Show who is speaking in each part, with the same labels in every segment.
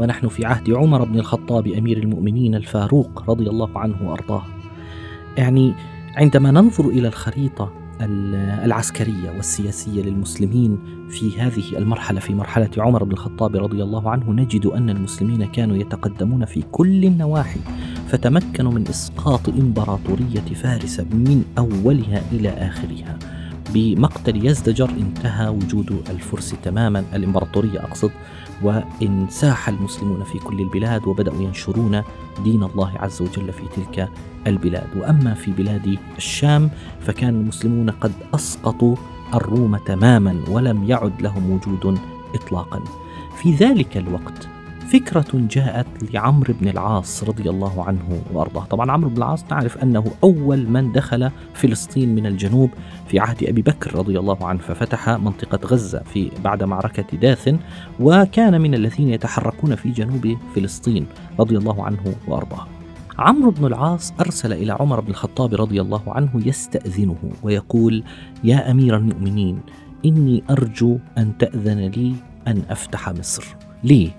Speaker 1: ونحن في عهد عمر بن الخطاب أمير المؤمنين الفاروق رضي الله عنه وأرضاه. يعني عندما ننظر إلى الخريطة العسكرية والسياسية للمسلمين في هذه المرحلة في مرحلة عمر بن الخطاب رضي الله عنه نجد أن المسلمين كانوا يتقدمون في كل النواحي فتمكنوا من إسقاط إمبراطورية فارس من أولها إلى آخرها. بمقتل يزدجر انتهى وجود الفرس تماما الإمبراطورية أقصد وانساح المسلمون في كل البلاد وبدأوا ينشرون دين الله عز وجل في تلك البلاد. وأما في بلاد الشام فكان المسلمون قد أسقطوا الروم تماما ولم يعد لهم وجود اطلاقا. في ذلك الوقت فكرة جاءت لعمرو بن العاص رضي الله عنه وأرضاه، طبعا عمرو بن العاص نعرف أنه أول من دخل فلسطين من الجنوب في عهد أبي بكر رضي الله عنه ففتح منطقة غزة في بعد معركة داثن وكان من الذين يتحركون في جنوب فلسطين رضي الله عنه وأرضاه. عمرو بن العاص أرسل إلى عمر بن الخطاب رضي الله عنه يستأذنه ويقول: يا أمير المؤمنين إني أرجو أن تأذن لي أن أفتح مصر. ليه؟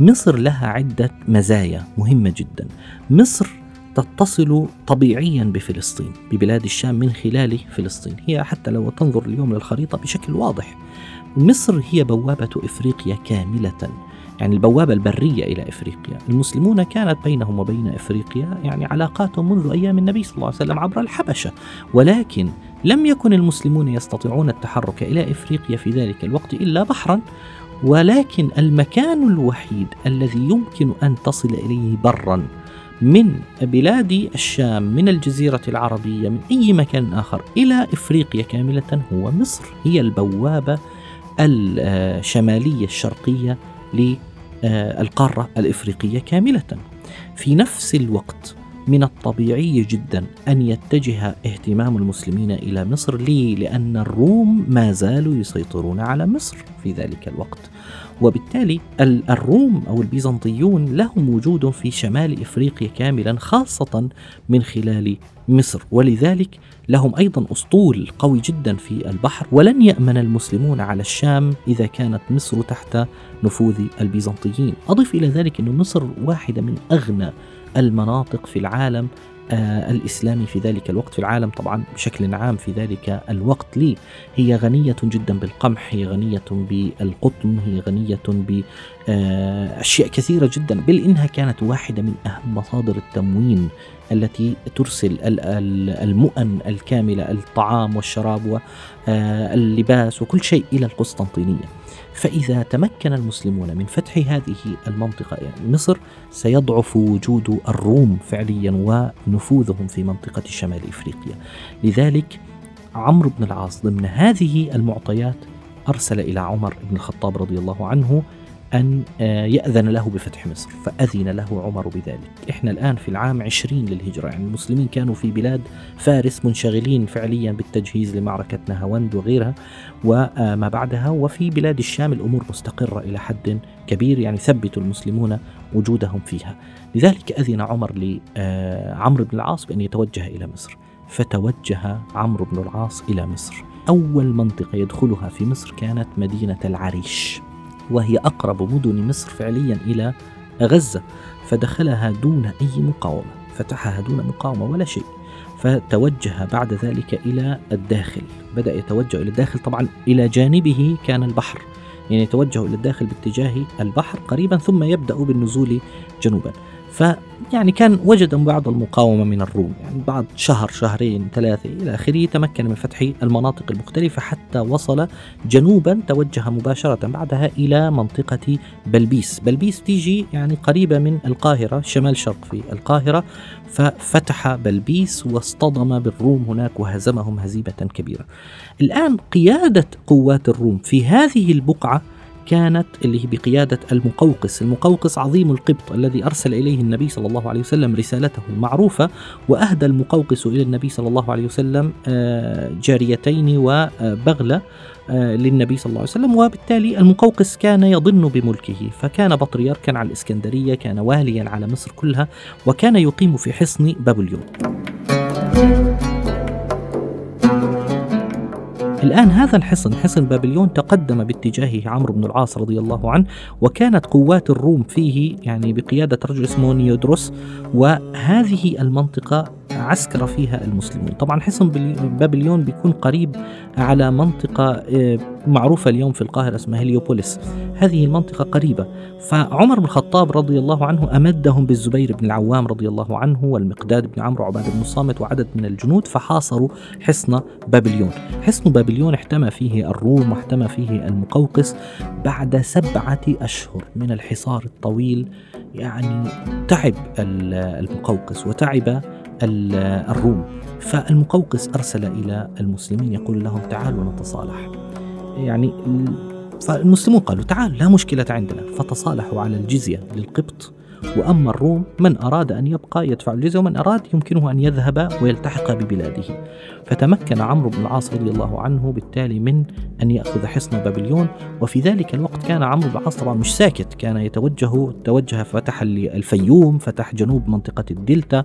Speaker 1: مصر لها عدة مزايا مهمة جدا. مصر تتصل طبيعيا بفلسطين ببلاد الشام من خلال فلسطين. هي حتى لو تنظر اليوم للخريطة بشكل واضح مصر هي بوابة إفريقيا كاملة. يعني البوابة البرية إلى إفريقيا. المسلمون كانت بينهم وبين إفريقيا يعني علاقات منذ أيام النبي صلى الله عليه وسلم عبر الحبشة. ولكن لم يكن المسلمون يستطيعون التحرك إلى إفريقيا في ذلك الوقت إلا بحرا. ولكن المكان الوحيد الذي يمكن أن تصل إليه برا من بلاد الشام من الجزيرة العربية من أي مكان آخر إلى إفريقيا كاملة هو مصر هي البوابة الشمالية الشرقية للقارة الإفريقية كاملة. في نفس الوقت من الطبيعي جدا أن يتجه اهتمام المسلمين إلى مصر ليه؟ لأن الروم ما زالوا يسيطرون على مصر في ذلك الوقت. وبالتالي الروم أو البيزنطيون لهم وجود في شمال إفريقيا كاملا خاصة من خلال مصر ولذلك لهم أيضا أسطول قوي جدا في البحر ولن يأمن المسلمون على الشام إذا كانت مصر تحت نفوذ البيزنطيين. أضف إلى ذلك إن مصر واحدة من أغنى المناطق في العالم آه الإسلامي في ذلك الوقت في العالم طبعا بشكل عام في ذلك الوقت. لي هي غنية جدا بالقمح هي غنية بالقطن هي غنية بأشياء آه كثيرة جدا بل إنها كانت واحدة من أهم مصادر التموين التي ترسل المؤن الكاملة الطعام والشراب واللباس وكل شيء إلى القسطنطينية. فإذا تمكن المسلمون من فتح هذه المنطقة يعني مصر سيضعف وجود الروم فعليا ونفوذهم في منطقة شمال إفريقيا. لذلك عمرو بن العاص ضمن هذه المعطيات أرسل إلى عمر بن الخطاب رضي الله عنه أن آه، يأذن له بفتح مصر فأذن له عمر بذلك. إحنا الآن في العام عشرين للهجرة يعني المسلمين كانوا في بلاد فارس منشغلين فعليا بالتجهيز لمعركة نهاوند وغيرها وما بعدها وفي بلاد الشام الأمور مستقرة إلى حد كبير يعني ثبتوا المسلمون وجودهم فيها. لذلك أذن عمر لعمرو آه، بن العاص بأن يتوجه إلى مصر. فتوجه عمرو بن العاص إلى مصر. أول منطقة يدخلها في مصر كانت مدينة العريش. وهي أقرب مدن مصر فعليا إلى غزة فدخلها دون أي مقاومة فتحها دون مقاومة ولا شيء فتوجه بعد ذلك إلى الداخل. بدأ يتوجه إلى الداخل طبعا إلى جانبه كان البحر يعني يتوجه إلى الداخل باتجاه البحر قريبا ثم يبدأ بالنزول جنوبا. فيعني كان وجد بعض المقاومة من الروم يعني بعد شهر شهرين ثلاثة إلى آخره تمكن من فتح المناطق المختلفة حتى وصل جنوبا توجه مباشرة بعدها إلى منطقة بلبيس. بلبيس تيجي يعني قريبة من القاهرة شمال شرق في القاهرة ففتح بلبيس واصطدم بالروم هناك وهزمهم هزيمة كبيرة. الآن قيادة قوات الروم في هذه البقعة كانت اللي هي بقيادة المقوقس. المقوقس عظيم القبط الذي أرسل إليه النبي صلى الله عليه وسلم رسالته المعروفة وأهدى المقوقس إلى النبي صلى الله عليه وسلم آه، جاريتين وبغلة آه، للنبي صلى الله عليه وسلم. وبالتالي المقوقس كان يضن بملكه فكان بطريركا على الإسكندرية كان واليا على مصر كلها وكان يقيم في حصن بابليون. الآن هذا الحصن حصن بابليون تقدم باتجاهه عمرو بن العاص رضي الله عنه وكانت قوات الروم فيه يعني بقيادة رجل اسمه نيودروس وهذه المنطقة عسكر فيها المسلمون. طبعا حصن بابليون بيكون قريب على منطقة آه، معروفة اليوم في القاهرة اسمها هليوبوليس. هذه المنطقة قريبة. فعمر بن الخطاب رضي الله عنه أمدهم بالزبير بن العوام رضي الله عنه والمقداد بن عمرو وعباد بن الصامت وعدد من الجنود فحاصروا حصن بابليون. حصن بابليون احتمى فيه الروم واحتمى فيه المقوقس بعد سبعة أشهر من الحصار الطويل يعني تعب المقوقس وتعب الروم. فالمقوقس أرسل إلى المسلمين يقول لهم تعالوا نتصالح. يعني فالمسلمون قالوا تعال لا مشكلة عندنا. فتصالحوا على الجزية للقبط. وأما الروم من أراد أن يبقى يدفع الجزية ومن أراد يمكنه أن يذهب ويلتحق ببلاده. فتمكن عمرو بن العاص رضي الله عنه بالتالي من أن يأخذ حصن بابليون. وفي ذلك الوقت كان عمرو بن العاص طبعا مش ساكت كان يتوجه توجه فتح الفيوم فتح جنوب منطقة الدلتا.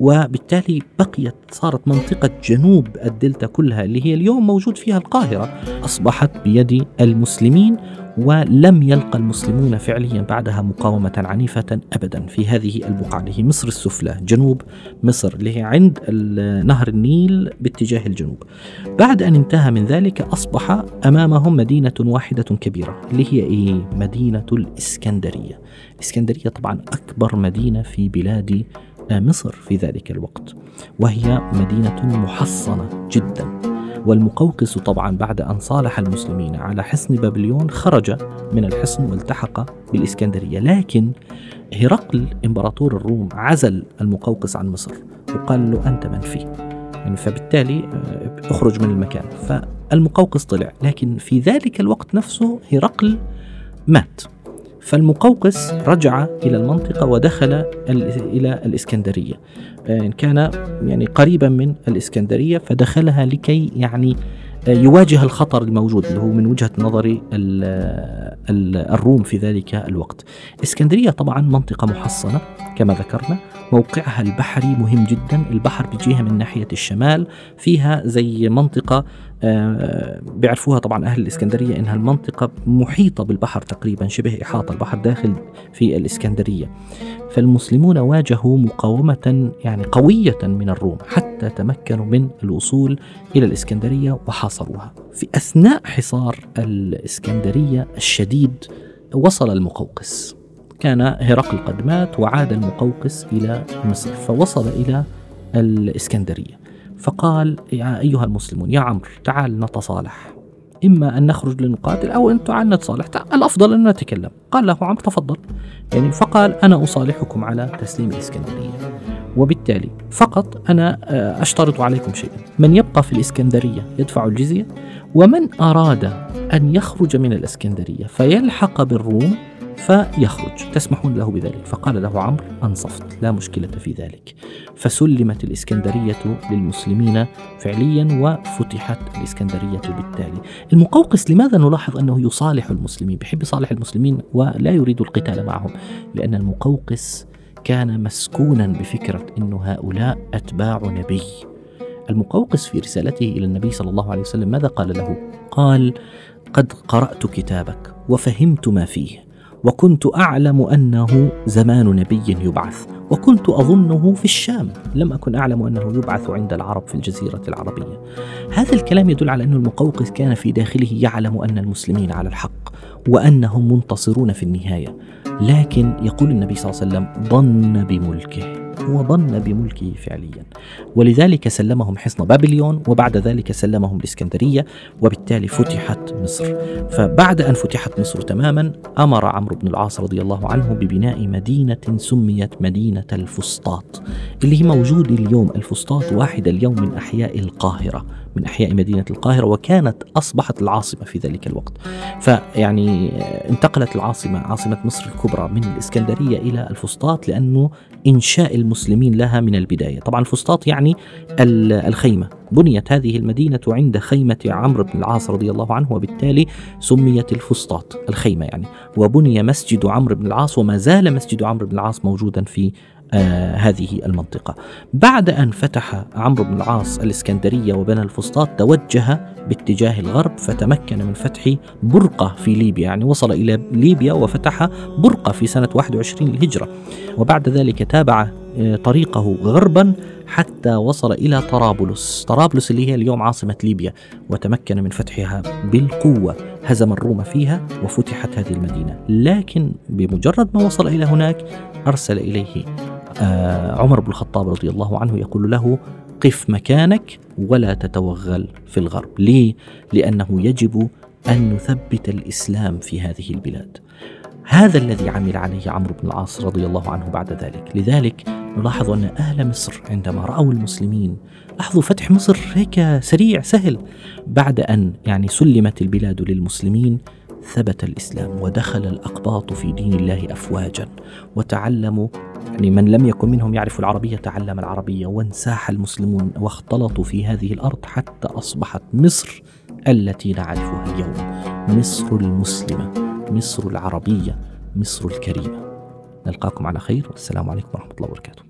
Speaker 1: وبالتالي بقيت صارت منطقة جنوب الدلتا كلها اللي هي اليوم موجود فيها القاهرة. أصبحت بيد المسلمين. ولم يلقى المسلمون فعليا بعدها مقاومة عنيفة أبدا في هذه البقعة اللي هي مصر السفلى جنوب مصر اللي هي عند نهر النيل باتجاه الجنوب بعد أن انتهى من ذلك أصبح أمامهم مدينة واحدة كبيرة اللي هي إيه؟ مدينة الإسكندرية الإسكندرية طبعا أكبر مدينة في بلاد مصر في ذلك الوقت وهي مدينة محصنة جدا. والمقوقس طبعا بعد أن صالح المسلمين على حصن بابليون خرج من الحصن والتحق بالإسكندرية. لكن هرقل إمبراطور الروم عزل المقوقس عن مصر وقال له أنت منفي يعني فبالتالي آه، اخرج من المكان. فالمقوقس طلع. لكن في ذلك الوقت نفسه هرقل مات. فالمقوقس رجع إلى المنطقة ودخل إلى الإسكندرية. آه، كان يعني قريبا من الإسكندرية فدخلها لكي يعني آه، يواجه الخطر الموجود اللي هو من وجهة نظر الروم في ذلك الوقت. إسكندرية طبعا منطقة محصنة كما ذكرنا. موقعها البحري مهم جدا. البحر بيجيها من ناحية الشمال فيها زي منطقة بيعرفوها طبعا أهل الإسكندرية إنها المنطقة محيطة بالبحر تقريبا شبه إحاطة البحر داخل في الإسكندرية. فالمسلمون واجهوا مقاومة يعني قوية من الروم حتى تمكنوا من الوصول إلى الإسكندرية وحاصروها. في أثناء حصار الإسكندرية الشديد وصل المقوقس. كان هرقل قد مات وعاد المقوقس إلى مصر فوصل إلى الإسكندرية. فقال يا أيها المسلمون يا عمرو تعال نتصالح. إما أن نخرج لنقاتل أو أن تعال نتصالح. الأفضل أن نتكلم. قال له عمرو تفضل. يعني فقال أنا أصالحكم على تسليم الإسكندرية. وبالتالي فقط أنا آه، أشترط عليكم شيئا. من يبقى في الإسكندرية يدفع الجزية ومن أراد أن يخرج من الإسكندرية فيلحق بالروم فيخرج تسمحون له بذلك. فقال له عمرو أنصفت لا مشكلة في ذلك. فسلمت الإسكندرية للمسلمين فعليا وفتحت الإسكندرية بالتالي. المقوقس لماذا نلاحظ أنه يصالح المسلمين؟ بحب يصالح المسلمين ولا يريد القتال معهم. لأن المقوقس كان مسكونا بفكرة أن هؤلاء أتباع نبي. المقوقس في رسالته إلى النبي صلى الله عليه وسلم ماذا قال له؟ قال قد قرأت كتابك وفهمت ما فيه. وكنت أعلم أنه زمان نبي يبعث وكنت أظنه في الشام. لم أكن أعلم أنه يبعث عند العرب في الجزيرة العربية. هذا الكلام يدل على أن المقوقس كان في داخله يعلم أن المسلمين على الحق وأنهم منتصرون في النهاية. لكن يقول النبي صلى الله عليه وسلم ظن بملكه. هو ظن بملكه فعليا. ولذلك سلمهم حصن بابليون وبعد ذلك سلمهم الإسكندرية وبالتالي فتحت مصر. فبعد أن فتحت مصر تماما أمر عمرو بن العاص رضي الله عنه ببناء مدينة سميت مدينة الفسطاط اللي هي موجود اليوم الفسطاط واحد اليوم من أحياء القاهرة. من أحياء مدينة القاهرة وكانت أصبحت العاصمة في ذلك الوقت. فيعني انتقلت العاصمة عاصمة مصر الكبرى من الإسكندرية إلى الفسطاط لأنه إنشاء المسلمين لها من البداية. طبعا الفسطاط يعني الخيمة. بنيت هذه المدينة عند خيمة عمرو بن العاص رضي الله عنه وبالتالي سميت الفسطاط الخيمة يعني. وبني مسجد عمرو بن العاص وما زال مسجد عمرو بن العاص موجودا في آه هذه المنطقة. بعد أن فتح عمرو بن العاص الإسكندرية وبنى الفسطاط توجه باتجاه الغرب فتمكن من فتح برقة في ليبيا يعني وصل إلى ليبيا وفتح برقة في سنة 21 الهجرة وبعد ذلك تابع آه طريقه غربا حتى وصل إلى طرابلس. طرابلس اللي هي اليوم عاصمة ليبيا وتمكن من فتحها بالقوة. هزم الروم فيها وفتحت هذه المدينة. لكن بمجرد ما وصل إلى هناك أرسل إليه عمر بن الخطاب رضي الله عنه يقول له قف مكانك ولا تتوغل في الغرب. ليه؟ لأنه يجب أن نثبت الإسلام في هذه البلاد. هذا الذي عمل عليه عمرو بن العاص رضي الله عنه بعد ذلك. لذلك نلاحظ أن أهل مصر عندما رأوا المسلمين لاحظوا فتح مصر هيك سريع سهل بعد أن يعني سلمت البلاد للمسلمين. ثبت الإسلام ودخل الأقباط في دين الله أفواجا وتعلموا يعني من لم يكن منهم يعرف العربية تعلم العربية وانساح المسلمون واختلطوا في هذه الأرض حتى أصبحت مصر التي نعرفها اليوم. مصر المسلمة مصر العربية مصر الكريمة. نلقاكم على خير. والسلام عليكم ورحمة الله وبركاته.